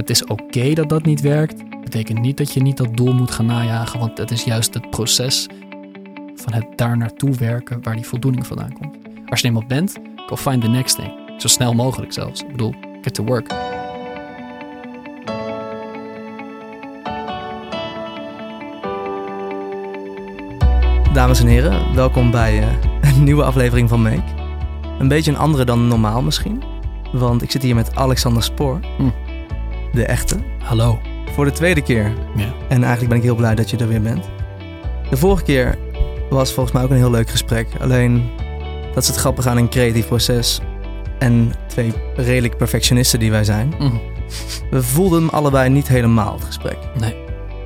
Het is oké dat dat niet werkt. Betekent niet dat je niet dat doel moet gaan najagen, want het is juist het proces van het daar naartoe werken waar die voldoening vandaan komt. Als je eenmaal bent, go find the next thing. Zo snel mogelijk zelfs. Ik bedoel, get to work. Dames en heren, welkom bij uh, een nieuwe aflevering van Make. Een beetje een andere dan normaal misschien. Want ik zit hier met Alexander Spoor. Hm. De echte. Hallo. Voor de tweede keer. Ja. En eigenlijk ben ik heel blij dat je er weer bent. De vorige keer was volgens mij ook een heel leuk gesprek. Alleen, dat is het grappige aan een creatief proces. En twee redelijk perfectionisten die wij zijn. Hm. We voelden hem allebei niet helemaal, het gesprek. Nee,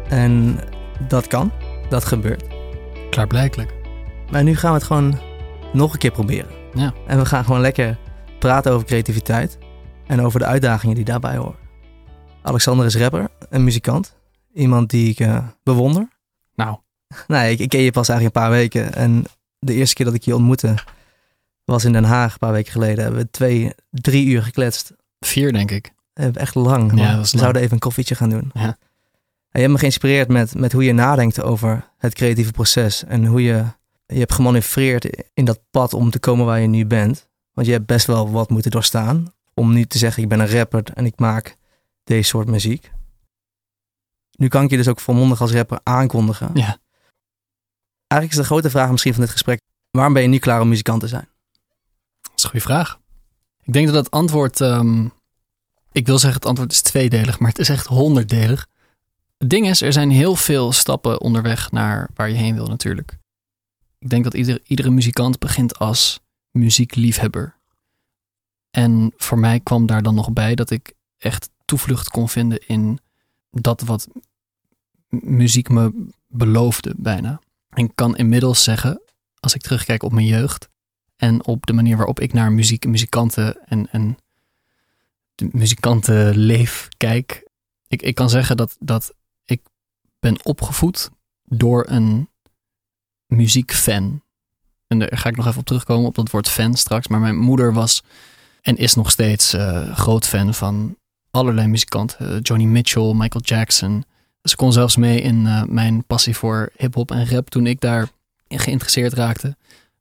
En dat kan. Dat gebeurt. klaarblijkelijk. Maar nu gaan we het gewoon nog een keer proberen. Ja. En we gaan gewoon lekker praten over creativiteit en over de uitdagingen die daarbij horen. Alexander is rapper en muzikant. Iemand die ik eh, bewonder. Nou, Nee, ik, ik ken je pas eigenlijk een paar weken. En de eerste keer dat ik je ontmoette was in Den Haag een paar weken geleden. Hebben we twee, drie uur gekletst. vier denk ik. Echt lang. Ja, we lang. zouden even een koffietje gaan doen. Ja. En je hebt me geïnspireerd met, met hoe je nadenkt over het creatieve proces. En hoe je je hebt gemanoeuvreerd in dat pad om te komen waar je nu bent. Want je hebt best wel wat moeten doorstaan. Om nu te zeggen, ik ben een rapper en ik maak deze soort muziek. Nu kan ik je dus ook volmondig als rapper aankondigen. Ja. Eigenlijk is de grote vraag misschien van dit gesprek... waarom ben je nu klaar om muzikant te zijn? Dat is een goede vraag. Ik denk dat het antwoord. ehm, ik wil zeggen, het antwoord is tweedelig, maar het is echt honderddelig. Het ding is, er zijn heel veel stappen onderweg naar waar je heen wil, natuurlijk. Ik denk dat ieder, iedere muzikant begint als muziekliefhebber. En voor mij kwam daar dan nog bij dat ik echt toevlucht kon vinden in dat wat muziek me beloofde, bijna. En kan inmiddels zeggen, als ik terugkijk op mijn jeugd, en op de manier waarop ik naar muziek en muzikanten en, en de muzikantenleef kijk. Ik, ik kan zeggen dat, dat ik ben opgevoed door een muziekfan. En daar ga ik nog even op terugkomen, op dat woord fan straks. Maar mijn moeder was en is nog steeds eh, groot fan van allerlei muzikanten. Eh, Johnny Mitchell, Michael Jackson. Ze kon zelfs mee in eh, mijn passie voor hip-hop en rap toen ik daar geïnteresseerd raakte.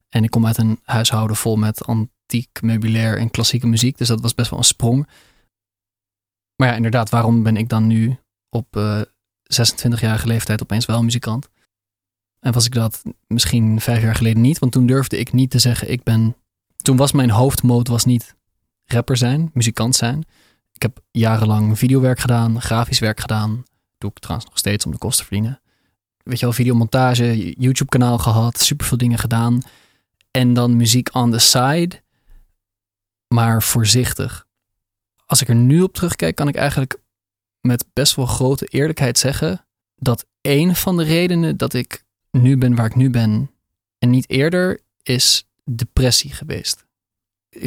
En ik kom uit een huishouden vol met antiek meubilair en klassieke muziek. Dus dat was best wel een sprong. Maar ja, inderdaad, waarom ben ik dan nu op eh 26-jarige leeftijd opeens wel muzikant? En was ik dat misschien vijf jaar geleden niet? Want toen durfde ik niet te zeggen, ik ben... Toen was mijn hoofdmoot was niet rapper zijn, muzikant zijn. Ik heb jarenlang videowerk gedaan, grafisch werk gedaan. Doe ik trouwens nog steeds om de kosten te verdienen. Weet je wel, videomontage, YouTube-kanaal gehad, superveel dingen gedaan. En dan muziek on the side, maar voorzichtig. Als ik er nu op terugkijk, kan ik eigenlijk met best wel grote eerlijkheid zeggen dat een van de redenen dat ik nu ben waar ik nu ben en niet eerder is depressie geweest.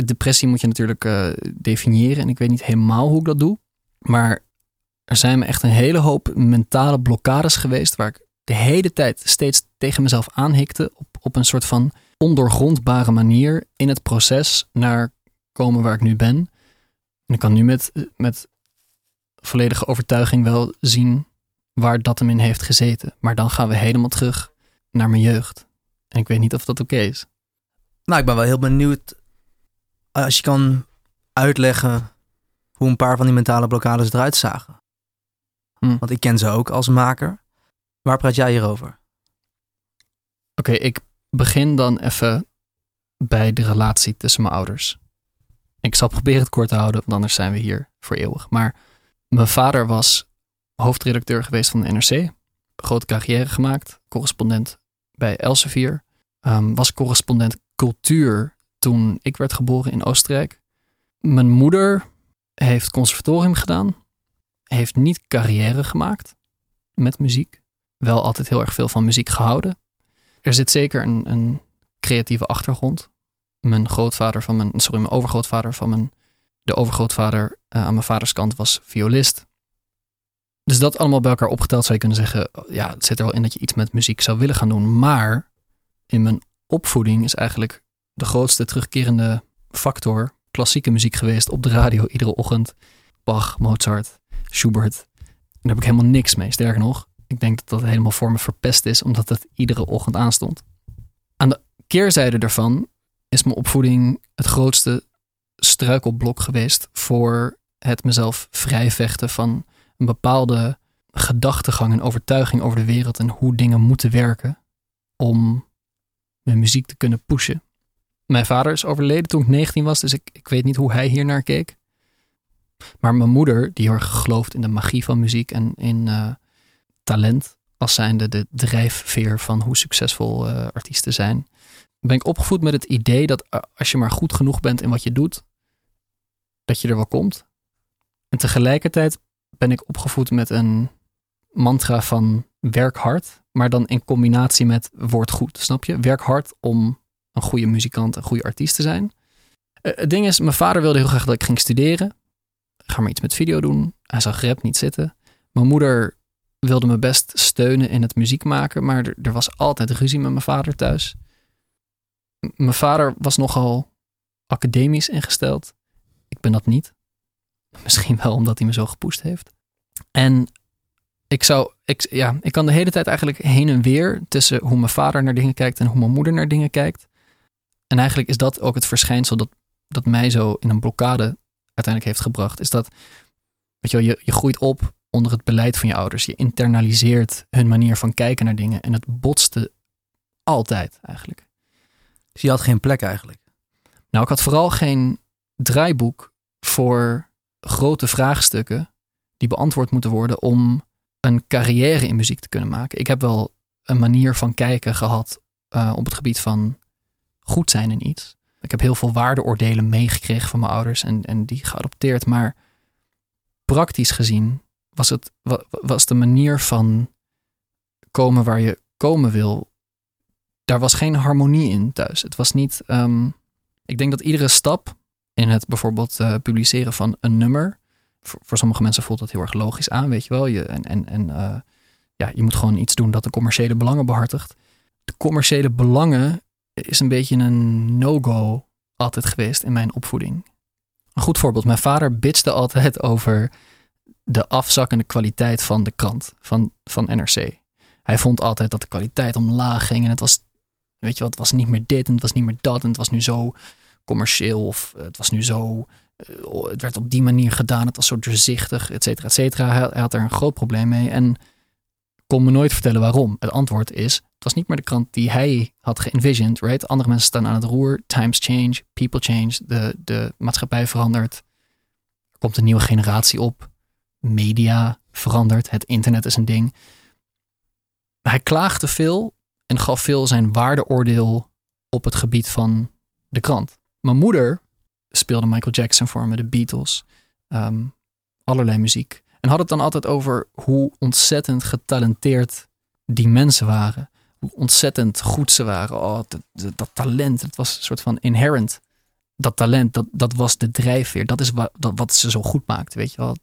Depressie moet je natuurlijk eh, definiëren en ik weet niet helemaal hoe ik dat doe, maar er zijn me echt een hele hoop mentale blokkades geweest waar ik de hele tijd steeds tegen mezelf aanhikte op, op een soort van ondoorgrondbare manier in het proces naar komen waar ik nu ben. En ik kan nu met, met volledige overtuiging wel zien waar dat hem in heeft gezeten. Maar dan gaan we helemaal terug naar mijn jeugd. En ik weet niet of dat oké is. Nou, ik ben wel heel benieuwd als je kan uitleggen hoe een paar van die mentale blokkades eruit zagen. Hm. Want ik ken ze ook als maker. Waar praat jij hierover? Oké, ik begin dan even bij de relatie tussen mijn ouders. Ik zal proberen het kort te houden, want anders zijn we hier voor eeuwig. Maar mijn vader was hoofdredacteur geweest van de NRC. Grote carrière gemaakt. Correspondent bij Elsevier. Ehm, was correspondent cultuur toen ik werd geboren in Oostenrijk. Mijn moeder heeft conservatorium gedaan. Heeft niet carrière gemaakt met muziek. Wel altijd heel erg veel van muziek gehouden. Er zit zeker een, een creatieve achtergrond. Mijn grootvader van mijn, sorry, mijn overgrootvader van mijn, de overgrootvader eh, aan mijn vaders kant was violist. Dus dat allemaal bij elkaar opgeteld zou je kunnen zeggen, ja, het zit er wel in dat je iets met muziek zou willen gaan doen. Maar in mijn opvoeding is eigenlijk de grootste terugkerende factor klassieke muziek geweest op de radio iedere ochtend. Bach, Mozart, Schubert. Daar heb ik helemaal niks mee. Sterker nog, ik denk dat dat helemaal voor me verpest is, omdat het iedere ochtend aanstond. Aan de keerzijde daarvan is mijn opvoeding het grootste struikelblok geweest voor het mezelf vrijvechten van een bepaalde gedachtegang en overtuiging over de wereld en hoe dingen moeten werken om mijn muziek te kunnen pushen. Mijn vader is overleden toen ik 19 was, dus ik, ik weet niet hoe hij hier naar keek. Maar mijn moeder, die heel erg gelooft in de magie van muziek en in uh, talent, als zijnde de drijfveer van hoe succesvol uh, artiesten zijn, ben ik opgevoed met het idee dat uh, als je maar goed genoeg bent in wat je doet, dat je er wel komt. En tegelijkertijd ben ik opgevoed met een mantra van werk hard, maar dan in combinatie met word goed, snap je? Werk hard om een goede muzikant, een goede artiest te zijn. Uh, het ding is, mijn vader wilde heel graag dat ik ging studeren. Ga maar iets met video doen. Hij zag rap niet zitten. Mijn moeder wilde me best steunen in het muziek maken, maar er, er was altijd ruzie met mijn vader thuis. Mijn vader was nogal academisch ingesteld. Ik ben dat niet. Misschien wel omdat hij me zo gepoest heeft. En ik zou, ik, ja, ik kan de hele tijd eigenlijk heen en weer tussen hoe mijn vader naar dingen kijkt en hoe mijn moeder naar dingen kijkt. En eigenlijk is dat ook het verschijnsel dat, dat mij zo in een blokkade uiteindelijk heeft gebracht. Is dat, weet je wel, je, je groeit op onder het beleid van je ouders. Je internaliseert hun manier van kijken naar dingen. En het botste altijd eigenlijk. Dus je had geen plek eigenlijk? Nou, ik had vooral geen draaiboek voor grote vraagstukken die beantwoord moeten worden om een carrière in muziek te kunnen maken. Ik heb wel een manier van kijken gehad uh, op het gebied van goed zijn in iets. Ik heb heel veel waardeoordelen meegekregen van mijn ouders en, en die geadopteerd. Maar praktisch gezien was, het, was de manier van komen waar je komen wil, daar was geen harmonie in thuis. Het was niet. Um, ik denk dat iedere stap in het bijvoorbeeld uh, publiceren van een nummer. Voor, sommige mensen voelt dat heel erg logisch aan, weet je wel. Je, en en, en uh, ja, je moet gewoon iets doen dat de commerciële belangen behartigt. De commerciële belangen is een beetje een no-go altijd geweest in mijn opvoeding. Een goed voorbeeld. Mijn vader bitste altijd over de afzakkende kwaliteit van de krant, van, van NRC. Hij vond altijd dat de kwaliteit omlaag ging en het was, weet je wat, het was niet meer dit en het was niet meer dat en het was nu zo commercieel of het was nu zo, uh, het werd op die manier gedaan, het was zo doorzichtig, et cetera, et cetera. Hij, hij had er een groot probleem mee en kon me nooit vertellen waarom. Het antwoord is, het was niet meer de krant die hij had geënvisioned, right? Andere mensen staan aan het roer, times change, people change, de, de maatschappij verandert. Er komt een nieuwe generatie op, media verandert, het internet is een ding. Hij klaagde veel en gaf veel zijn waardeoordeel op het gebied van de krant. Mijn moeder speelde Michael Jackson voor me, de Beatles, um, allerlei muziek. En had het dan altijd over hoe ontzettend getalenteerd die mensen waren. Ontzettend goed ze waren. Oh, dat, dat talent, het was een soort van inherent. Dat talent, dat, dat was de drijfveer. Dat is wat, dat, wat ze zo goed maakt, weet je wel.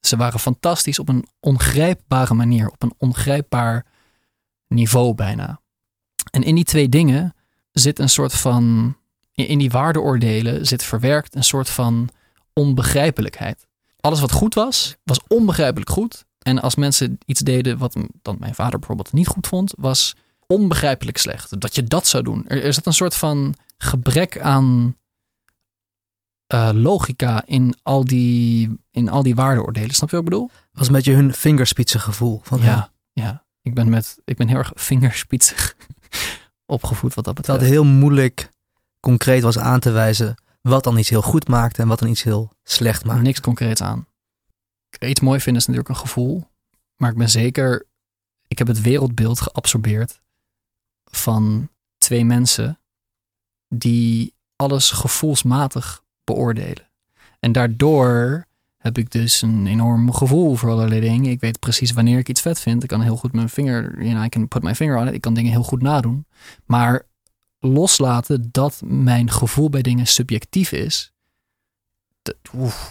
Ze waren fantastisch op een ongrijpbare manier. Op een ongrijpbaar niveau bijna. En in die twee dingen zit een soort van... In die waardeoordelen zit verwerkt een soort van onbegrijpelijkheid alles wat goed was, was onbegrijpelijk goed. En als mensen iets deden wat dan mijn vader bijvoorbeeld niet goed vond, was onbegrijpelijk slecht. Dat je dat zou doen. Er, er een soort van gebrek aan uh, logica in al, die, in al die waardeoordelen. Snap je wat ik bedoel? Was een beetje hun vingerspitsengevoel. Van, ja, ja, ja. Ik ben, met, ik ben heel erg vingerspitsig opgevoed wat dat betreft. Dat heel moeilijk concreet was aan te wijzen wat dan iets heel goed maakt en wat dan iets heel slecht maakt. Niks concreets aan. Iets mooi vinden is natuurlijk een gevoel. Maar ik ben zeker, ik heb het wereldbeeld geabsorbeerd van twee mensen die alles gevoelsmatig beoordelen. En daardoor heb ik dus een enorm gevoel voor allerlei dingen. Ik weet precies wanneer ik iets vet vind. Ik kan heel goed mijn vinger, you know, I can put my finger on it. Ik kan dingen heel goed nadoen. Maar loslaten dat mijn gevoel bij dingen subjectief is, dat,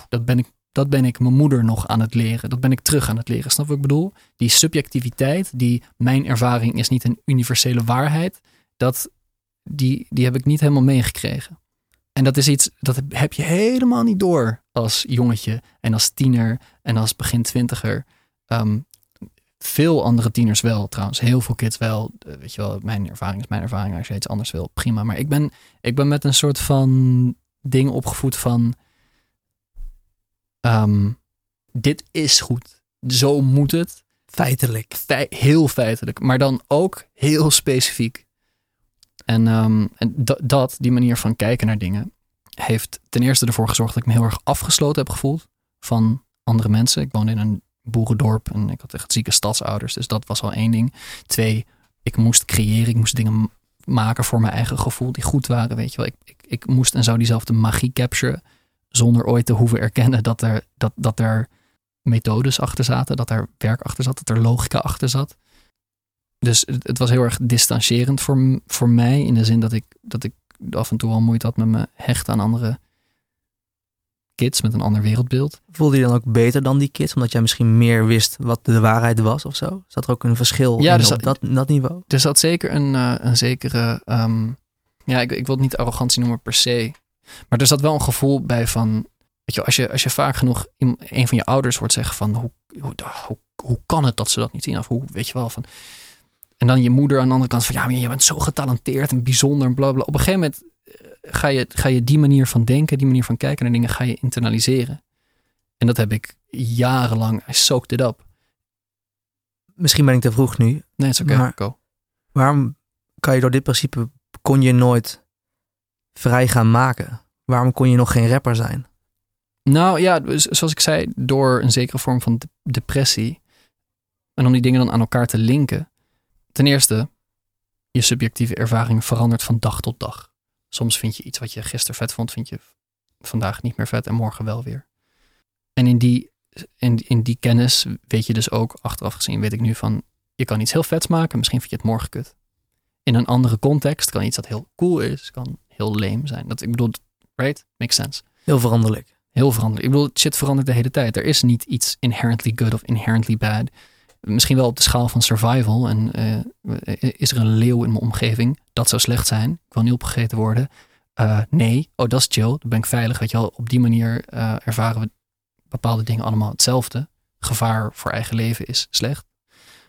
dat, ben ik, dat ben ik mijn moeder nog aan het leren. Dat ben ik terug aan het leren. Snap wat ik bedoel? Die subjectiviteit, die mijn ervaring is niet een universele waarheid, dat, die, die heb ik niet helemaal meegekregen. En dat is iets, dat heb je helemaal niet door als jongetje en als tiener en als begin twintiger. Ehm, veel andere tieners wel trouwens. Heel veel kids wel. Eh, weet je wel, mijn ervaring is mijn ervaring. Als je iets anders wil, prima. Maar ik ben, ik ben met een soort van ding opgevoed van... ehm, dit is goed. Zo moet het. Feitelijk. Fei- heel feitelijk. Maar dan ook heel specifiek. En, ehm, en dat, die manier van kijken naar dingen... heeft ten eerste ervoor gezorgd dat ik me heel erg afgesloten heb gevoeld... van andere mensen. Ik woonde in een boerendorp en ik had echt zieke stadsouders. Dus dat was al één ding. Twee, ik moest creëren. Ik moest dingen maken voor mijn eigen gevoel die goed waren. Weet je wel, ik, ik, ik moest en zou diezelfde magie capturen. Zonder ooit te hoeven erkennen dat er, dat, dat er methodes achter zaten. Dat er werk achter zat. Dat er logica achter zat. Dus het, het was heel erg distanciërend voor, voor mij. In de zin dat ik, dat ik af en toe al moeite had met me hechten aan andere kids met een ander wereldbeeld. Voelde je dan ook beter dan die kids? Omdat jij misschien meer wist wat de waarheid was of zo? Zat er ook een verschil Ja, in op dat, dat niveau? Er zat zeker een, eh, een zekere. ehm, ja, ik, ik wil het niet arrogantie noemen per se. Maar er zat wel een gevoel bij van. Weet je, als je, als je vaak genoeg een van je ouders hoort zeggen van. Hoe, hoe, hoe, hoe kan het dat ze dat niet zien? Of hoe, weet je wel, van. En dan je moeder aan de andere kant van. Ja, maar je bent zo getalenteerd en bijzonder en bla bla. Op een gegeven moment eh, ga je, ga je die manier van denken, die manier van kijken naar dingen, ga je internaliseren. En dat heb ik jarenlang. I soaked it up. Misschien ben ik te vroeg nu. Nee, het is oké. Go. Waarom kan je door dit principe, kon je nooit vrij gaan maken? Waarom kon je nog geen rapper zijn? Nou ja, dus zoals ik zei, door een zekere vorm van de- depressie. En om die dingen dan aan elkaar te linken. Ten eerste, je subjectieve ervaring verandert van dag tot dag. Soms vind je iets wat je gisteren vet vond, vind je vandaag niet meer vet en morgen wel weer. En in die, in, in die kennis weet je dus ook, achteraf gezien, weet ik nu van, je kan iets heel vets maken, misschien vind je het morgen kut. In een andere context kan iets dat heel cool is, kan heel lame zijn. Dat, ik bedoel, right? Makes sense. Heel veranderlijk. Heel veranderlijk. Ik bedoel, shit verandert de hele tijd. Er is niet iets inherently good of inherently bad. Misschien wel op de schaal van survival. En eh, is er een leeuw in mijn omgeving? Dat zou slecht zijn. Ik wil niet opgegeten worden. Eh, nee, oh dat is chill. Dan ben ik veilig. Weet je wel, op die manier eh, ervaren we bepaalde dingen allemaal hetzelfde. Gevaar voor eigen leven is slecht.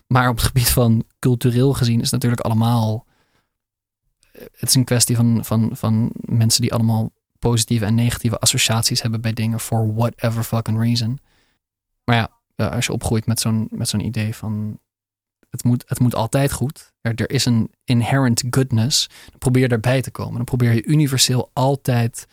Maar op het gebied van cultureel gezien is het natuurlijk allemaal. Het is een kwestie van, van, van mensen die allemaal positieve en negatieve associaties hebben bij dingen for whatever fucking reason. Maar ja, als je opgroeit met zo'n, zo'n idee van het moet, het moet altijd goed. Er, er is een inherent goodness. Dan probeer daarbij te komen. Dan probeer je universeel altijd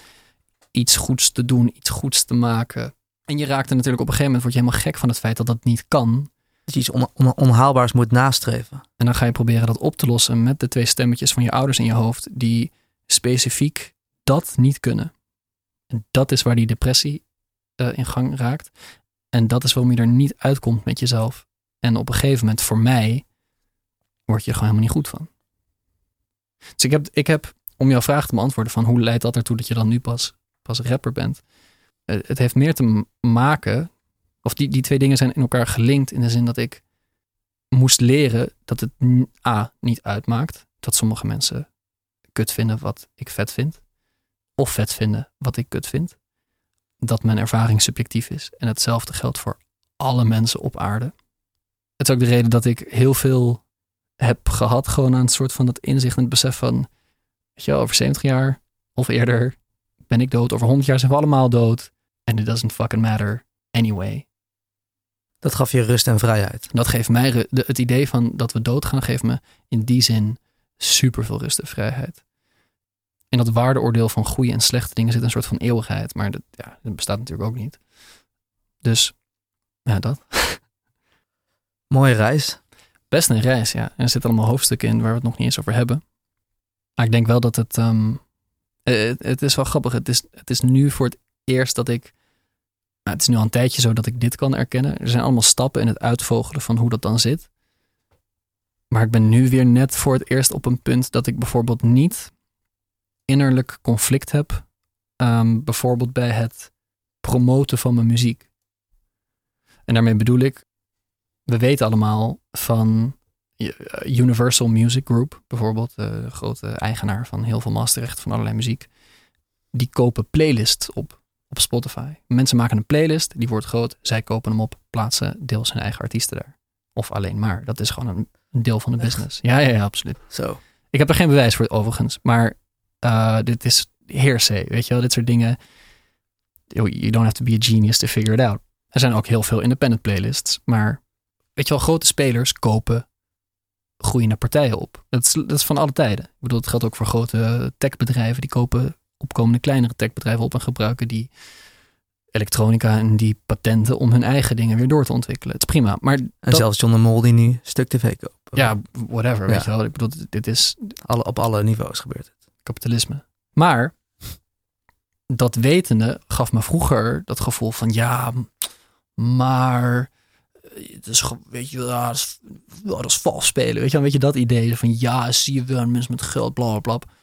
iets goeds te doen, iets goeds te maken. En je raakt er natuurlijk op een gegeven moment, word je helemaal gek van het feit dat dat niet kan. Dat je iets on- on- onhaalbaars moet nastreven. En dan ga je proberen dat op te lossen met de twee stemmetjes van je ouders in je hoofd, die specifiek dat niet kunnen. En dat is waar die depressie eh, in gang raakt. En dat is waarom je er niet uitkomt met jezelf. En op een gegeven moment, voor mij, word je er gewoon helemaal niet goed van. Dus ik heb, ik heb om jouw vraag te beantwoorden van hoe leidt dat ertoe dat je dan nu pas, pas rapper bent. Eh, het heeft meer te maken, of die, die twee dingen zijn in elkaar gelinkt in de zin dat ik moest leren dat het A niet uitmaakt dat sommige mensen kut vinden wat ik vet vind. Of vet vinden wat ik kut vind. Dat mijn ervaring subjectief is. En hetzelfde geldt voor alle mensen op aarde. Het is ook de reden dat ik heel veel heb gehad. Gewoon aan het soort van dat inzicht en het besef van. Weet je wel, over 70 jaar of eerder ben ik dood. Over 100 jaar zijn we allemaal dood. And it doesn't fucking matter anyway. Dat gaf je rust en vrijheid. Dat geeft mij de, het idee van dat we doodgaan, geeft me in die zin super veel rust en vrijheid. In dat waardeoordeel van goede en slechte dingen zit een soort van eeuwigheid, maar dat, ja, dat bestaat natuurlijk ook niet. Dus ja, dat. Mooie reis. Best een reis, ja. En er zitten allemaal hoofdstukken in waar we het nog niet eens over hebben. Maar ik denk wel dat het. ehm, eh, het, het is wel grappig. Het is, het is nu voor het eerst dat ik. Nou, het is nu al een tijdje zo dat ik dit kan erkennen. Er zijn allemaal stappen in het uitvogelen van hoe dat dan zit. Maar ik ben nu weer net voor het eerst op een punt dat ik bijvoorbeeld niet innerlijk conflict heb. ehm, bijvoorbeeld bij het promoten van mijn muziek. En daarmee bedoel ik, we weten allemaal van eh, Universal Music Group, bijvoorbeeld, eh, de grote eigenaar van heel veel masterrechten van allerlei muziek. die kopen playlists op, op Spotify. Mensen maken een playlist, die wordt groot, zij kopen hem op, plaatsen deels hun eigen artiesten daar. Of alleen maar. Dat is gewoon een, een deel van de business. Ja, ja, ja, absoluut. Zo. Ik heb er geen bewijs voor overigens, maar uh, dit is hearsay, weet je wel, dit soort dingen. You don't have to be a genius to figure it out. Er zijn ook heel veel independent playlists, maar weet je wel, grote spelers kopen groeiende partijen op. Dat is, dat is van alle tijden. Ik bedoel, het geldt ook voor grote techbedrijven. Die kopen opkomende kleinere techbedrijven op en gebruiken die elektronica en die patenten om hun eigen dingen weer door te ontwikkelen. Het is prima. Maar En dat- zelfs John de Mol die nu Stuk TV koopt. ja, whatever, weet je wel. Ik bedoel, dit is Alle, op alle niveaus gebeurt het. kapitalisme. Maar dat wetende gaf me vroeger dat gevoel van ja, maar het is gewoon, weet je, ja, dat is, ja, dat is vals spelen. Weet je, weet je dat idee van ja, zie je wel mensen met geld, bla bla bla.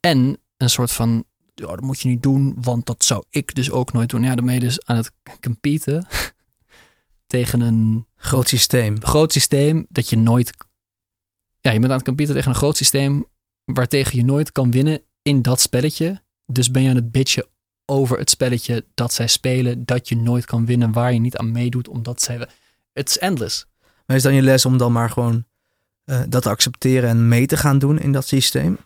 En een soort van ja, dat moet je niet doen, want dat zou ik dus ook nooit doen. Ja, dan ben je dus aan het competen tegen een Groot systeem. groot systeem dat je nooit. Ja, je bent aan het competen tegen een groot systeem waartegen je nooit kan winnen in dat spelletje. Dus ben je aan het bitchen over het spelletje dat zij spelen, dat je nooit kan winnen, waar je niet aan meedoet, omdat zij. Het is endless. Maar is dan je les om dan maar gewoon eh, dat te accepteren en mee te gaan doen in dat systeem?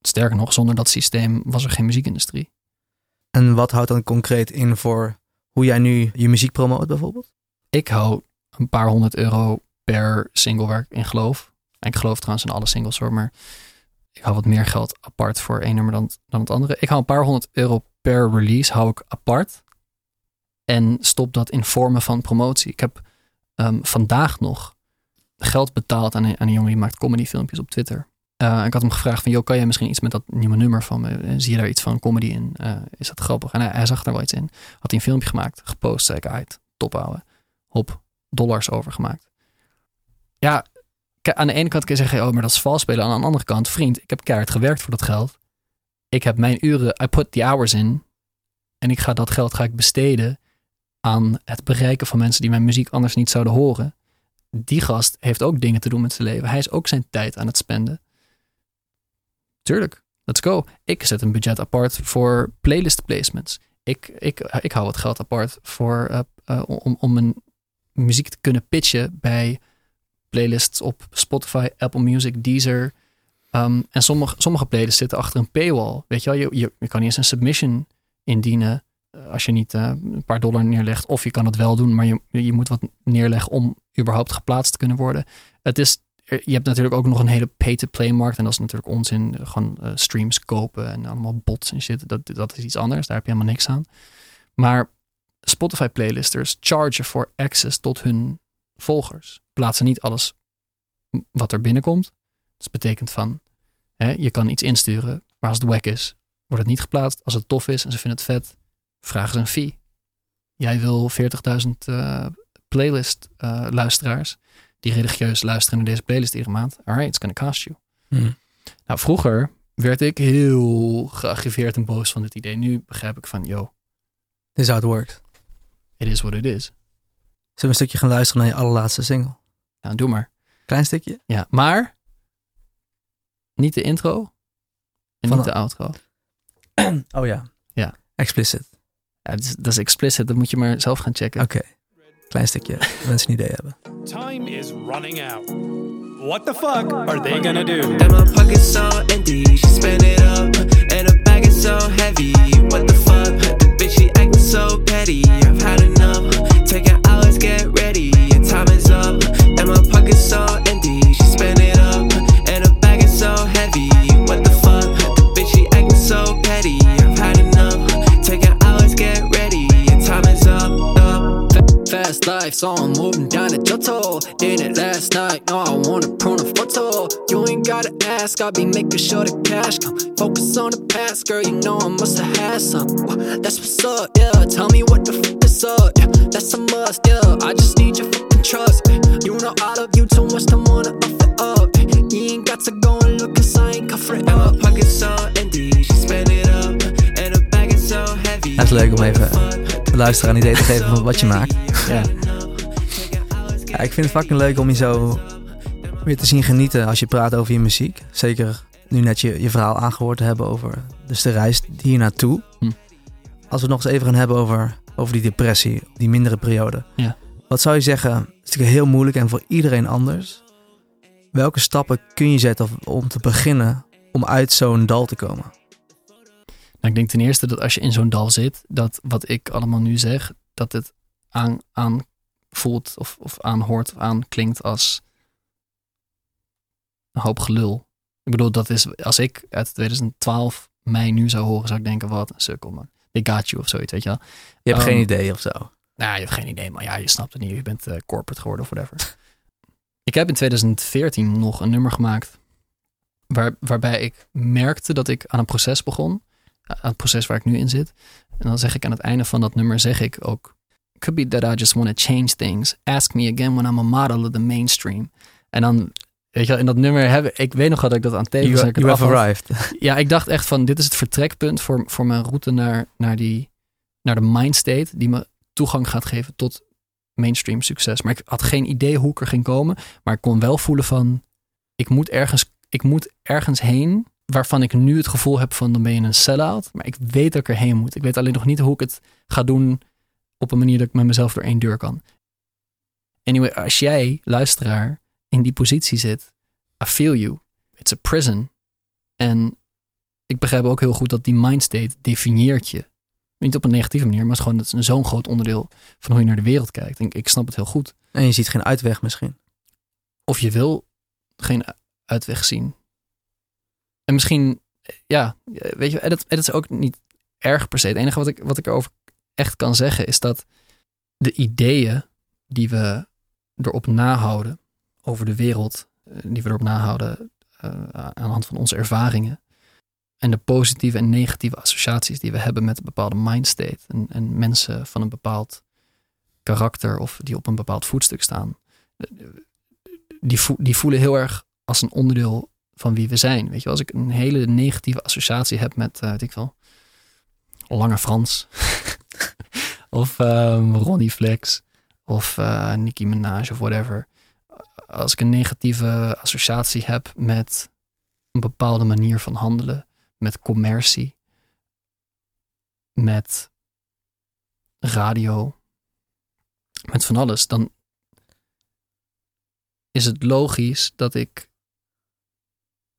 Sterker nog, zonder dat systeem was er geen muziekindustrie. En wat houdt dan concreet in voor hoe jij nu je muziek promoot bijvoorbeeld? Ik hou een paar honderd euro per single waar ik in geloof. En ik geloof trouwens in alle singles hoor, maar ik hou wat meer geld apart voor één nummer dan, dan het andere. Ik hou een paar honderd euro per release hou ik apart. En stop dat in vormen van promotie. Ik heb ehm, vandaag nog geld betaald aan een, aan een jongen die maakt comedyfilmpjes op Twitter. Eh, ik had hem gevraagd van, joh, kan jij misschien iets met dat nieuwe nummer van me? Eh, Zie je daar iets van comedy in? Eh, is dat grappig? En hij, zag daar wel iets in. Had hij een filmpje gemaakt, gepost, zei ik, uit, top houden op dollars overgemaakt. Ja, aan de ene kant kun je zeggen, oh, maar dat is vals spelen. Aan de andere kant, vriend, ik heb keihard gewerkt voor dat geld. Ik heb mijn uren, I put the hours in. En ik ga dat geld ga ik besteden aan het bereiken van mensen die mijn muziek anders niet zouden horen. Die gast heeft ook dingen te doen met zijn leven. Hij is ook zijn tijd aan het spenden. Tuurlijk, let's go. Ik zet een budget apart voor playlist placements. Ik, ik, ik hou wat geld apart voor eh, eh, om, om mijn muziek te kunnen pitchen bij playlists op Spotify, Apple Music, Deezer. Um, en sommige, sommige playlists zitten achter een paywall. Weet je wel, je, je, je kan niet eens een submission indienen eh, als je niet een paar dollar neerlegt. Of je kan het wel doen, maar je, je moet wat neerleggen om überhaupt geplaatst te kunnen worden. Het is, je hebt natuurlijk ook nog een hele pay-to-play markt. En dat is natuurlijk onzin. Gewoon uh, streams kopen en allemaal bots en shit. Dat, dat is iets anders. Daar heb je helemaal niks aan. Maar Spotify playlisters chargen voor access tot hun volgers. Plaatsen niet alles wat er binnenkomt. Dat betekent van, hè, je kan iets insturen, maar als het wack is, wordt het niet geplaatst. Als het tof is en ze vinden het vet, vragen ze een fee. Jij wil 40.000 uh, playlist luisteraars die religieus luisteren naar deze playlist iedere maand. Alright, it's gonna cost you. Hmm. Nou, vroeger werd ik heel geagriveerd en boos van dit idee. Nu begrijp ik van, yo, This is how it works. it is what it is. Zullen we een stukje gaan luisteren naar je allerlaatste single? Nou, doe maar. Klein stukje? Ja, maar niet de intro en Van niet de outro. oh ja. Ja. Explicit. Ja, dat, is, dat is explicit, dat moet je maar zelf gaan checken. Oké. Okay. Klein stukje, mensen een idee hebben. Time is running out. What the fuck are they gonna do? And my pocket's so empty, she spend it up. And her bag is so heavy. What the fuck? The bitch, she acting so petty. I've had enough. Taking hours, get ready. Your time is up. And my pocket's so empty, she spend it up. And her bag is so heavy. What the fuck? The bitch, she acting so petty. Fast life, so I'm moving down the Johto. In it last night, no, I want a prune photo. You ain't gotta ask, I'll be making sure the cash come. Focus on the past, girl, you know I must have had some. That's what's up, yeah. Tell me what the fuck is up, yeah. That's a must, yeah. I just need your fucking trust. You know I love you too much to wanna offer up. You ain't got to go and look, cause I ain't covering And my up. pocket's so empty, she spend it up. And her bag is so heavy. Is leuk om even de luisteraar een idee te geven van wat je maakt. Ja. Ja, ik vind het fucking leuk om je zo weer te zien genieten als je praat over je muziek. Zeker nu net je, je verhaal aangehoord te hebben over Dus de reis hier naartoe. Hm. Als we het nog eens even gaan hebben over, over die depressie, die mindere periode. Ja. Wat zou je zeggen, het is natuurlijk heel moeilijk en voor iedereen anders. Welke stappen kun je zetten om te beginnen om uit zo'n dal te komen? Nou, ik denk ten eerste dat als je in zo'n dal zit, dat wat ik allemaal nu zeg, dat het aan, aan voelt of, of aanhoort of aanklinkt als een hoop gelul. Ik bedoel, dat is, als ik uit 2012 mij nu zou horen, zou ik denken, wat een sukkel man. Ik got you of zoiets, weet je wel. Je hebt Ehm, geen idee of zo. Nou, je hebt geen idee, maar ja, je snapt het niet. Je bent eh, corporate geworden of whatever. ik heb in 2014 nog een nummer gemaakt waar, waarbij ik merkte dat ik aan een proces begon. Aan het proces waar ik nu in zit. En dan zeg ik aan het einde van dat nummer, zeg ik ook... Could be that I just want to change things. Ask me again when I'm a model of the mainstream. En dan, weet je wel, in dat nummer heb ik... Ik weet nog dat ik dat aan tekenen You, you have arrived. Ja, ik dacht echt van dit is het vertrekpunt voor, voor mijn route naar, naar, die, naar de mindstate die me toegang gaat geven tot mainstream succes. Maar ik had geen idee hoe ik er ging komen. Maar ik kon wel voelen van ik moet ergens, ik moet ergens heen waarvan ik nu het gevoel heb van dan ben je een sell-out. Maar ik weet dat ik erheen moet. Ik weet alleen nog niet hoe ik het ga doen op een manier dat ik met mezelf door één deur kan. Anyway, als jij, luisteraar, in die positie zit, I feel you. It's a prison. En ik begrijp ook heel goed dat die mindstate definieert je. Niet op een negatieve manier, maar het is gewoon is zo'n groot onderdeel van hoe je naar de wereld kijkt. En ik, ik snap het heel goed. En je ziet geen uitweg misschien. Of je wil geen uitweg zien. En misschien, ja, weet je, dat, dat is ook niet erg per se. Het enige wat ik, wat ik erover echt kan zeggen is dat de ideeën die we erop nahouden over de wereld, eh, die we erop nahouden eh, aan de hand van onze ervaringen, en de positieve en negatieve associaties die we hebben met een bepaalde mindstate en, en mensen van een bepaald karakter of die op een bepaald voetstuk staan, die, vo- die voelen heel erg als een onderdeel van wie we zijn. Weet je, als ik een hele negatieve associatie heb met, weet ik wel, Lange Frans, of ehm, Ronnie Flex, of eh Nicki Minaj of whatever. Als ik een negatieve associatie heb met een bepaalde manier van handelen, met commercie, met radio, met van alles, dan is het logisch dat ik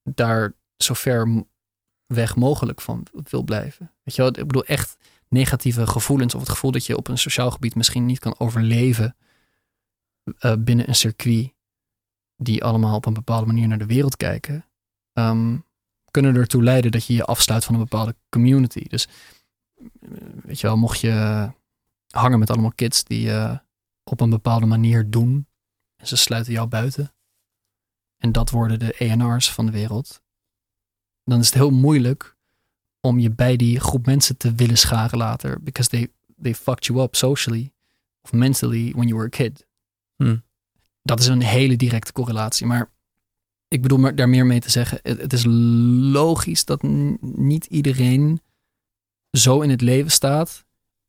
daar zo ver weg mogelijk van wil blijven. Weet je wel, ik bedoel echt negatieve gevoelens of het gevoel dat je op een sociaal gebied misschien niet kan overleven eh, binnen een circuit die allemaal op een bepaalde manier naar de wereld kijken, ehm, kunnen ertoe leiden dat je je afsluit van een bepaalde community. Dus eh, weet je wel, mocht je hangen met allemaal kids die eh, op een bepaalde manier doen en ze sluiten jou buiten en dat worden de ENR's van de wereld, dan is het heel moeilijk om je bij die groep mensen te willen scharen later. Because they, they fucked you up socially of mentally when you were a kid. Hm. Dat is een hele directe correlatie. Maar ik bedoel maar daar meer mee te zeggen. Het, het is logisch dat niet iedereen zo in het leven staat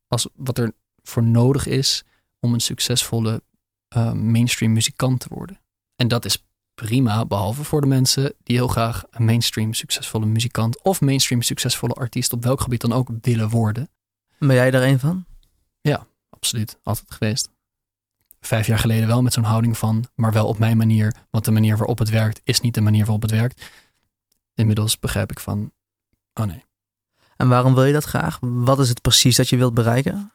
als wat er voor nodig is om een succesvolle eh, mainstream muzikant te worden. En dat is prima, behalve voor de mensen die heel graag een mainstream succesvolle muzikant of mainstream succesvolle artiest op welk gebied dan ook willen worden. Ben jij er een van? Absoluut, altijd geweest. Vijf jaar geleden wel met zo'n houding van, maar wel op mijn manier, want de manier waarop het werkt is niet de manier waarop het werkt. Inmiddels begrijp ik van, oh nee. En waarom wil je dat graag? Wat is het precies dat je wilt bereiken?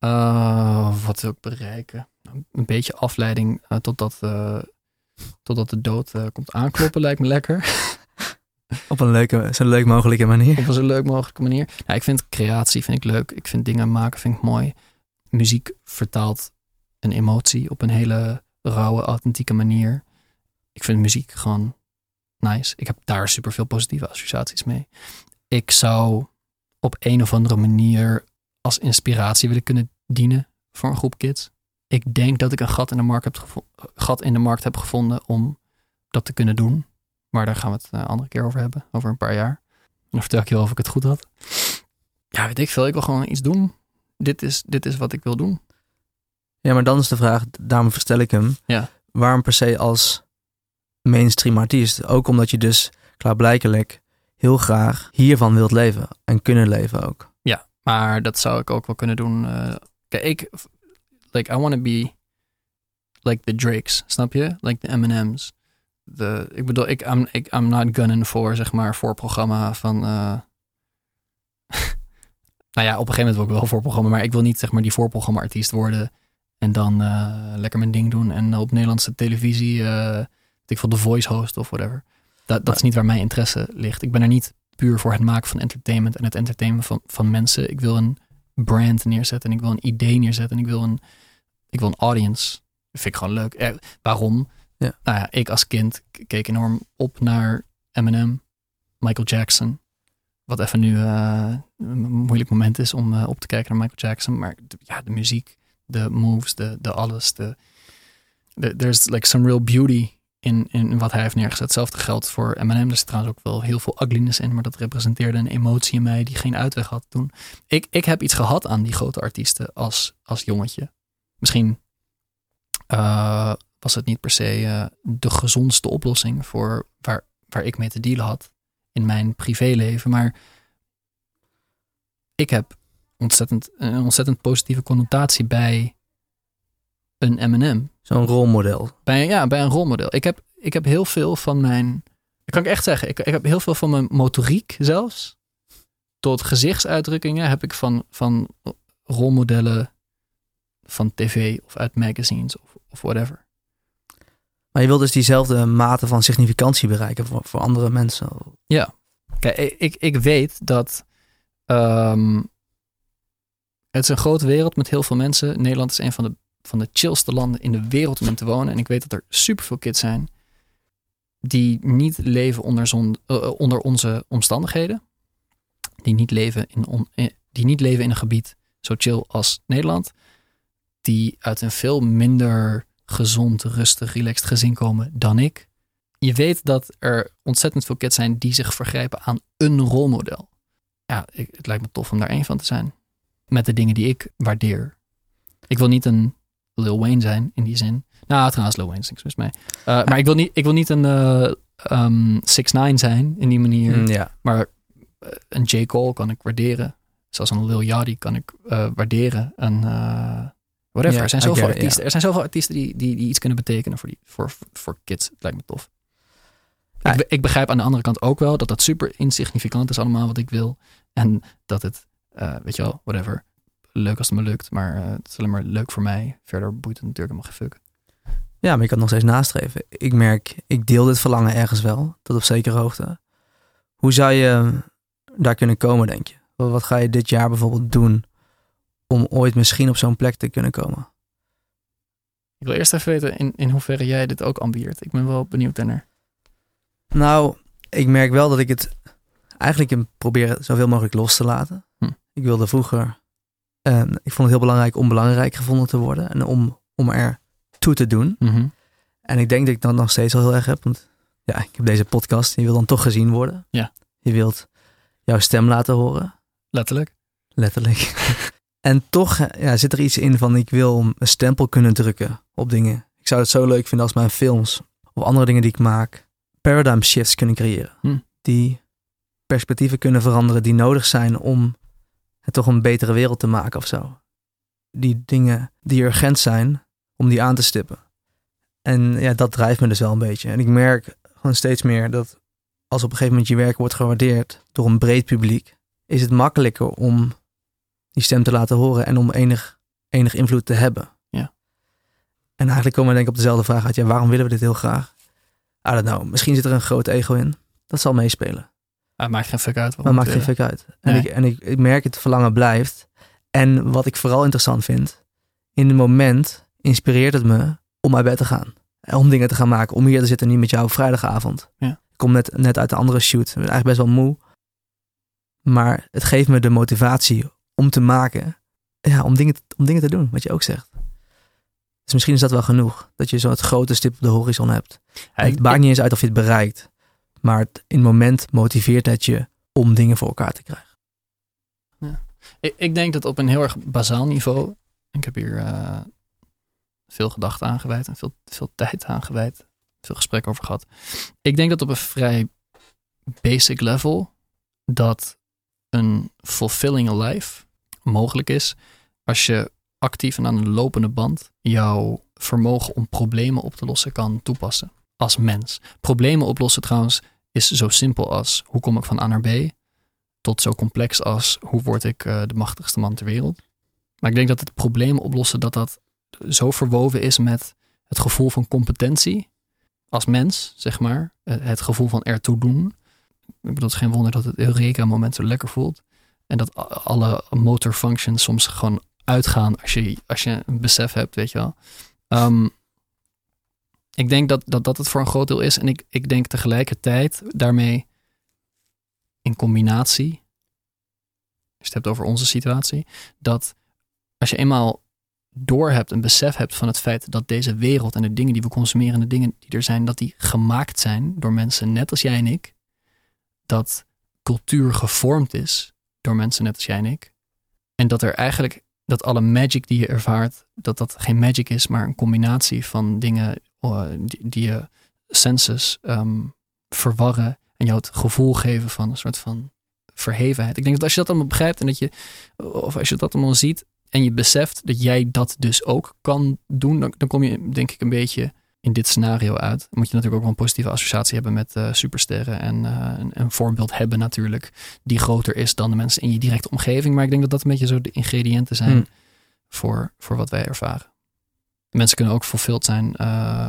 Uh, wat wil ik bereiken? Een beetje afleiding eh, totdat, eh, totdat de dood eh, komt aankloppen lijkt me lekker. Op een leuke, zo leuk mogelijke manier. Op een zo leuk mogelijke manier. Ja, ik vind creatie vind ik leuk. Ik vind dingen maken vind ik mooi. Muziek vertaalt een emotie op een hele rauwe, authentieke manier. Ik vind muziek gewoon nice. Ik heb daar super veel positieve associaties mee. Ik zou op een of andere manier als inspiratie willen kunnen dienen voor een groep kids. Ik denk dat ik een gat in de markt heb, gevo- gat in de markt heb gevonden om dat te kunnen doen. Maar daar gaan we het een andere keer over hebben, over een paar jaar. Dan vertel ik je wel of ik het goed had. Ja, weet ik veel. Ik wil gewoon iets doen. Dit is, dit is wat ik wil doen. Ja, maar dan is de vraag, daarom verstel ik hem. Ja. Waarom per se als mainstream artiest? Ook omdat je dus klaarblijkelijk heel graag hiervan wilt leven en kunnen leven ook. Ja, maar dat zou ik ook wel kunnen doen. eh, kijk, ik, like, I want to be like the Drakes, snap je? Like the M&M's. De, ik bedoel, ik, I'm, ik, I'm not gunning voor, zeg maar, voorprogramma van... eh, nou ja, op een gegeven moment wil ik wel voorprogramma, maar ik wil niet, zeg maar, die voorprogramma-artiest worden en dan eh, lekker mijn ding doen en op Nederlandse televisie, weet ik veel, The Voice host of whatever. Dat, dat is niet waar mijn interesse ligt. Ik ben er niet puur voor het maken van entertainment en het entertainen van, van mensen. Ik wil een brand neerzetten en ik wil een idee neerzetten en ik wil een, ik wil een audience. Dat vind ik gewoon leuk. Eh, waarom? Ja. Nou ja, ik als kind keek enorm op naar Eminem, Michael Jackson. Wat even nu eh, een moeilijk moment is om eh, op te kijken naar Michael Jackson. Maar de, ja, de muziek, de moves, de, de alles. De, de, there's like some real beauty in, in wat hij heeft neergezet. Hetzelfde geldt voor Eminem. Er zit trouwens ook wel heel veel ugliness in. Maar dat representeerde een emotie in mij die geen uitweg had toen. Ik, ik heb iets gehad aan die grote artiesten als, als jongetje. Misschien eh, was het niet per se eh, de gezondste oplossing voor waar, waar ik mee te dealen had in mijn privéleven. Maar ik heb ontzettend, een ontzettend positieve connotatie bij een M&M. Zo'n rolmodel. Bij, ja, bij een rolmodel. Ik heb, ik heb heel veel van mijn. Dat kan ik echt zeggen. Ik, ik heb heel veel van mijn motoriek zelfs. Tot gezichtsuitdrukkingen heb ik van, van rolmodellen van tv of uit magazines of, of whatever. Maar je wilt dus diezelfde mate van significantie bereiken voor, voor andere mensen. Kijk, ik, ik, weet dat ehm, het is een grote wereld met heel veel mensen. Nederland is een van de, van de chillste landen in de wereld om in te wonen. En ik weet dat er superveel kids zijn die niet leven onder, zon, eh, onder onze omstandigheden. Die niet, leven in on- eh, die niet leven in een gebied zo chill als Nederland. Die uit een veel minder gezond, rustig, relaxed gezin komen dan ik je weet dat er ontzettend veel kids zijn die zich vergrijpen aan een rolmodel. Ja, ik, het lijkt me tof om daar één van te zijn. Met de dingen die ik waardeer. Ik wil niet een Lil Wayne zijn in die zin. Nou, trouwens, Lil Wayne is niks mis mee. Eh, maar ik wil niet, ik wil niet een eh um, 6 9 zijn in die manier. Mm, ja. Maar eh, een J. Cole kan ik waarderen. Zelfs een Lil Yachty kan ik waarderen. Een uh, whatever. Ja, er zijn zoveel artiesten. ja. Er zijn zoveel artiesten die, die, die iets kunnen betekenen voor, die, voor, voor kids. Het lijkt me tof. Ja. Ik, ik begrijp aan de andere kant ook wel dat dat super insignificant is allemaal wat ik wil. En dat het, eh, weet je wel, whatever. Leuk als het me lukt, maar eh, het is alleen maar leuk voor mij. Verder boeit het natuurlijk helemaal geen fuck. ja, maar je kan het nog steeds nastreven. Ik merk, ik deel dit verlangen ergens wel, tot op zekere hoogte. Hoe zou je daar kunnen komen, denk je? Wat ga je dit jaar bijvoorbeeld doen om ooit misschien op zo'n plek te kunnen komen? Ik wil eerst even weten in, in hoeverre jij dit ook ambieert. Ik ben wel benieuwd naar. Nou, ik merk wel dat ik het eigenlijk probeer zoveel mogelijk los te laten. Hm. Ik wilde vroeger, ehm, ik vond het heel belangrijk om belangrijk gevonden te worden en om, om er toe te doen. Mhm. En ik denk dat ik dat nog steeds al heel erg heb, want ja, ik heb deze podcast, je wil dan toch gezien worden. Ja. Je wilt jouw stem laten horen, Letterlijk. letterlijk. en toch eh, ja, zit er iets in van ik wil een stempel kunnen drukken op dingen. Ik zou het zo leuk vinden als mijn films of andere dingen die ik maak paradigm shifts kunnen creëren. Hm. Die perspectieven kunnen veranderen die nodig zijn om het toch een betere wereld te maken of zo. Die dingen die urgent zijn, om die aan te stippen. En ja, dat drijft me dus wel een beetje. En ik merk gewoon steeds meer dat als op een gegeven moment je werk wordt gewaardeerd door een breed publiek, is het makkelijker om die stem te laten horen en om enig, enig invloed te hebben. Ja. En eigenlijk komen we denk ik op dezelfde vraag uit. Ja, waarom willen we dit heel graag? I don't know. Misschien zit er een groot ego in. Dat zal meespelen. Ah, maakt geen fuck uit. Maar maakt geen moeten- fuck uit. En, Nee. ik, en ik, ik merk het verlangen blijft. En wat ik vooral interessant vind, in het moment inspireert het me om uit bed te gaan. En Om dingen te gaan maken. Om hier te zitten nu met jou op vrijdagavond. Ja. Ik kom net, net uit de andere shoot. Ik ben eigenlijk best wel moe. Maar het geeft me de motivatie om te maken. Ja, om dingen, om dingen te doen, wat je ook zegt. Dus misschien is dat wel genoeg. Dat je zo'n grote stip op de horizon hebt. Ja, het maakt niet eens uit of je het bereikt. Maar het, in het moment motiveert het je om dingen voor elkaar te krijgen. Ik, ik denk dat op een heel erg bazaal niveau. Ik heb hier eh, veel gedachten aan gewijd en veel, veel tijd aan gewijd. Veel gesprek over gehad. Ik denk dat op een vrij basic level dat een fulfilling life mogelijk is als je actief en aan de lopende band jouw vermogen om problemen op te lossen kan toepassen als mens. Problemen oplossen trouwens is zo simpel als hoe kom ik van A naar B tot zo complex als hoe word ik eh, de machtigste man ter wereld. Maar ik denk dat het problemen oplossen dat dat zo verwoven is met het gevoel van competentie als mens, zeg maar. Eh, Het gevoel van ertoe doen. Ik bedoel, het is geen wonder dat het Eureka-moment zo lekker voelt. En dat alle motor functions soms gewoon uitgaan als je, als je een besef hebt, weet je wel. Ehm, ik denk dat, dat dat het voor een groot deel is. En ik, ik denk tegelijkertijd daarmee in combinatie, als je het hebt over onze situatie, dat als je eenmaal doorhebt, een besef hebt van het feit dat deze wereld en de dingen die we consumeren en de dingen die er zijn, dat die gemaakt zijn door mensen net als jij en ik. Dat cultuur gevormd is door mensen net als jij en ik. En dat er eigenlijk, dat alle magic die je ervaart, dat dat geen magic is, maar een combinatie van dingen eh, die, die je senses ehm, verwarren en jou het gevoel geven van een soort van verhevenheid. Ik denk dat als je dat allemaal begrijpt en dat je, of als je dat allemaal ziet en je beseft dat jij dat dus ook kan doen, dan, dan kom je denk ik een beetje in dit scenario uit. Moet je natuurlijk ook wel een positieve associatie hebben met eh, supersterren en eh, een, een voorbeeld hebben natuurlijk die groter is dan de mensen in je directe omgeving. Maar ik denk dat dat een beetje zo de ingrediënten zijn Hmm. voor, voor wat wij ervaren. Mensen kunnen ook vervuld zijn eh,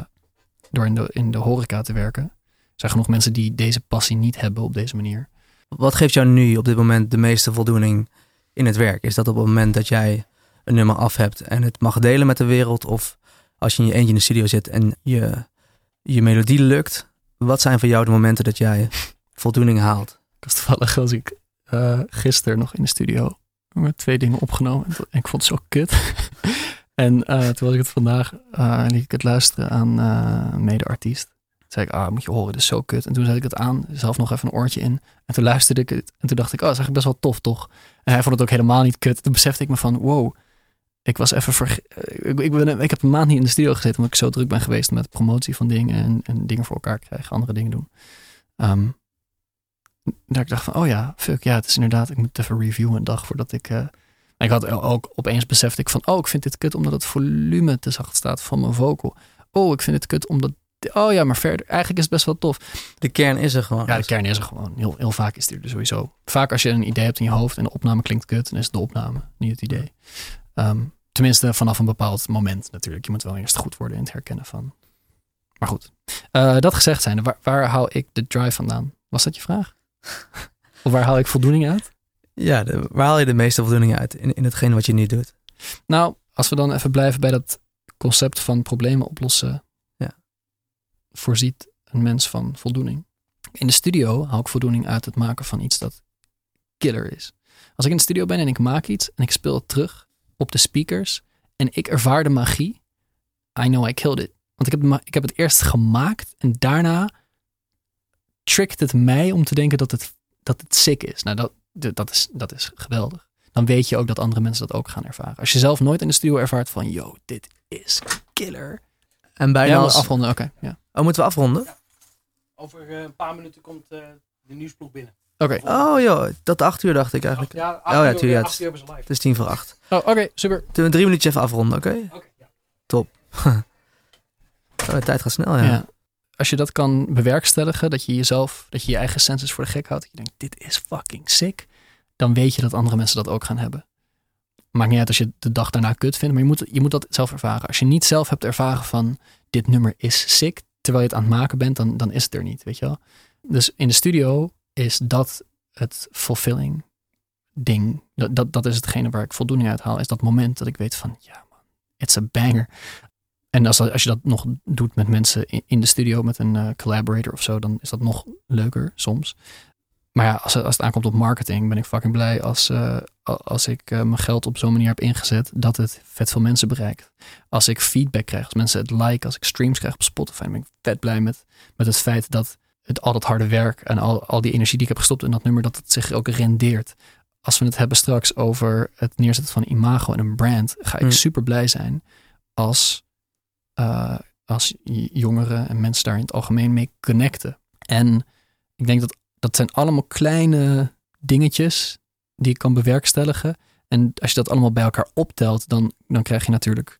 door in de, in de horeca te werken. Er zijn genoeg mensen die deze passie niet hebben op deze manier. Wat geeft jou nu op dit moment de meeste voldoening in het werk? Is dat op het moment dat jij een nummer af hebt en het mag delen met de wereld? Of als je in je eentje in de studio zit en je, je melodie lukt? Wat zijn voor jou de momenten dat jij voldoening haalt? Ik was toevallig, was ik eh gisteren nog in de studio twee dingen opgenomen. En ik vond het zo kut. en eh, toen was ik het vandaag, eh liet ik het luisteren aan een mede-artiest. Toen zei ik, ah, moet je horen, dit is zo kut. En toen zet ik het aan, zelf nog even een oortje in. En toen luisterde ik het. En toen dacht ik, oh, dat is eigenlijk best wel tof, toch? En hij vond het ook helemaal niet kut. Toen besefte ik me van, wow, ik was even verge- eh, ik, ik, ben, ik heb een maand niet in de studio gezeten, omdat ik zo druk ben geweest met promotie van dingen en, en dingen voor elkaar krijgen, andere dingen doen. Ehm, dat ik dacht van, oh ja, fuck, ja, het is inderdaad, ik moet het even reviewen een dag voordat ik... eh, ik had ook opeens besefte ik van, oh, ik vind dit kut omdat het volume te zacht staat van mijn vocal. Oh, ik vind het kut omdat, oh ja, maar verder, eigenlijk is het best wel tof. De kern is er gewoon. Ja, de kern is er gewoon. Heel, heel vaak is die er sowieso. Vaak als je een idee hebt in je hoofd en de opname klinkt kut, dan is het de opname, niet het idee. Ehm, tenminste, vanaf een bepaald moment natuurlijk. Je moet wel eerst goed worden in het herkennen van. Maar goed, Eh, dat gezegd zijn, waar, waar haal ik de drive vandaan? Was dat je vraag? of waar haal ik voldoening uit? Ja, de- waar haal je de meeste voldoening uit in, in hetgeen wat je nu doet? Nou, als we dan even blijven bij dat concept van problemen oplossen, Ja. voorziet een mens van voldoening. In de studio haal ik voldoening uit het maken van iets dat killer is. Als ik in de studio ben en ik maak iets en ik speel het terug op de speakers en ik ervaar de magie, I know I killed it. Want ik heb, ik heb het eerst gemaakt en daarna trickt het mij om te denken dat het, dat het sick is. Nou, dat, dat, is, dat is geweldig dan weet je ook dat andere mensen dat ook gaan ervaren. Als je zelf nooit in de studio ervaart van, yo, dit is killer. En bijna Ja, als... afronden, oké. ja. Oh, moeten we afronden? Over eh, een paar minuten komt eh, de nieuwsploeg binnen. Oké, Oh joh, tot acht uur dacht ik eigenlijk. Ja, Oh ja, tuurlijk, ja, acht het- uur hebben ze live. Het is tien voor acht. oh, oké, super. Zullen we drie minuutjes even afronden, oké? Oké, ja. Oh, de tijd gaat snel, ja. Ja. Als je dat kan bewerkstelligen, dat je jezelf, dat je je eigen senses voor de gek houdt. Dat je denkt, dit is fucking sick. Dan weet je dat andere mensen dat ook gaan hebben. Maakt niet uit als je het de dag daarna kut vindt, maar je moet, je moet dat zelf ervaren. Als je niet zelf hebt ervaren van, dit nummer is sick, terwijl je het aan het maken bent, dan, dan is het er niet, weet je wel. Dus in de studio is dat het fulfilling ding. Dat, dat, dat is hetgene waar ik voldoening uit haal. Is dat moment dat ik weet van, ja man, it's a banger. En als, als je dat nog doet met mensen in, de studio, met een eh, collaborator of zo, dan is dat nog leuker soms. Maar ja, als, als het aankomt op marketing, ben ik fucking blij als, eh, als ik eh, mijn geld op zo'n manier heb ingezet dat het vet veel mensen bereikt. Als ik feedback krijg, als mensen het like, als ik streams krijg op Spotify, ben ik vet blij met, met het feit dat het, al dat harde werk en al, al die energie die ik heb gestopt in dat nummer, dat het zich ook rendeert. Als we het hebben straks over het neerzetten van een imago en een brand, ga ik Hmm. super blij zijn als, eh, als jongeren en mensen daar in het algemeen mee connecten. En ik denk dat, Dat zijn allemaal kleine dingetjes die ik kan bewerkstelligen. En als je dat allemaal bij elkaar optelt, dan, dan krijg je natuurlijk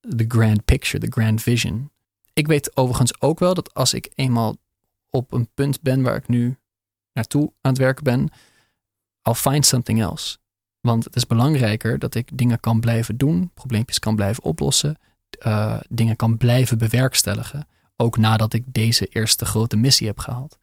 de grand picture, de grand vision. Ik weet overigens ook wel dat als ik eenmaal op een punt ben waar ik nu naartoe aan het werken ben, I'll find something else. Want het is belangrijker dat ik dingen kan blijven doen, probleempjes kan blijven oplossen, eh, dingen kan blijven bewerkstelligen. Ook nadat ik deze eerste grote missie heb gehaald.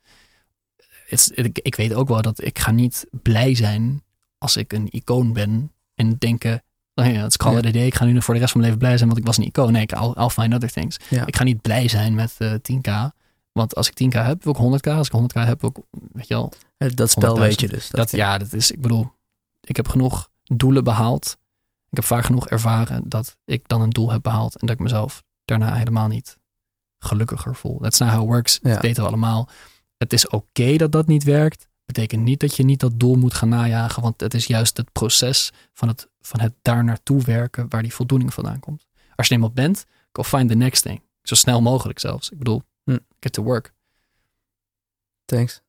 Ik, ik weet ook wel dat ik ga niet blij zijn als ik een icoon ben en denken, oh ja, het is call it a day, ik ga nu voor de rest van mijn leven blij zijn, want ik was een icoon. Nee, ik, I'll, I'll find other things. Ja. Ik ga niet blij zijn met eh 10k, want als ik 10k heb, wil ik 100k. Als ik 100k heb, wil ik, weet je wel, Eh, Dat spel 100.000. weet je dus. dat, ja, dat is, ik bedoel, ik heb genoeg doelen behaald. Ik heb vaak genoeg ervaren dat ik dan een doel heb behaald en dat ik mezelf daarna helemaal niet gelukkiger voel. That's not how it works. Ja. Dat weten we allemaal. Het is oké dat dat niet werkt. Betekent niet dat je niet dat doel moet gaan najagen, want het is juist het proces van het, van het daar naartoe werken waar die voldoening vandaan komt. Als je eenmaal bent, go find the next thing. Zo snel mogelijk zelfs. Ik bedoel, Hm. get to work. Thanks.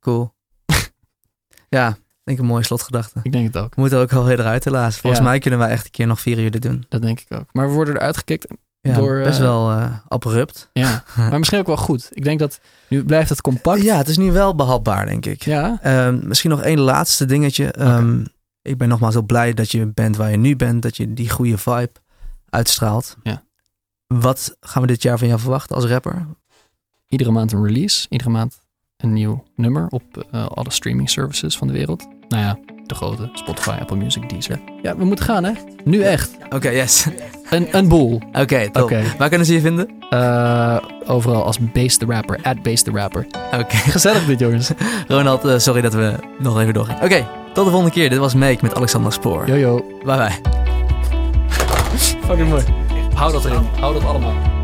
Cool. ja, ik denk een mooie slotgedachte. Ik denk het ook. We moeten ook alweer eruit helaas. Volgens Ja. mij kunnen wij echt een keer nog vier uur dit doen. Dat denk ik ook. Maar we worden eruit gekikt Ja, Door, best eh, wel eh, abrupt. Ja, maar misschien ook wel goed. Ik denk dat nu blijft het compact. Ja, het is nu wel behapbaar, denk ik. Ja, Ehm, misschien nog één laatste dingetje. Ehm, Ik ben nogmaals heel blij dat je bent waar je nu bent. Dat je die goede vibe uitstraalt. Ja. Wat gaan we dit jaar van jou verwachten als rapper? Iedere maand een release. Iedere maand een nieuw nummer op eh, alle streaming services van de wereld. Nou ja, de grote. Spotify, Apple Music, Deezer. Ja, we moeten gaan hè. Nu echt. Oké, yes. Een, een boel. Oké, top. Oké. Waar kunnen ze je vinden? Eh, overal als Base the Rapper. At Base the Rapper. Oké. Gezellig dit jongens. Ronald, eh, sorry dat we nog even doorgingen. Oké, tot de volgende keer. Dit was Make met Alexander Spoor. Yo yo. Bye bye. Fucking mooi. Hou dat erin. Hou dat allemaal.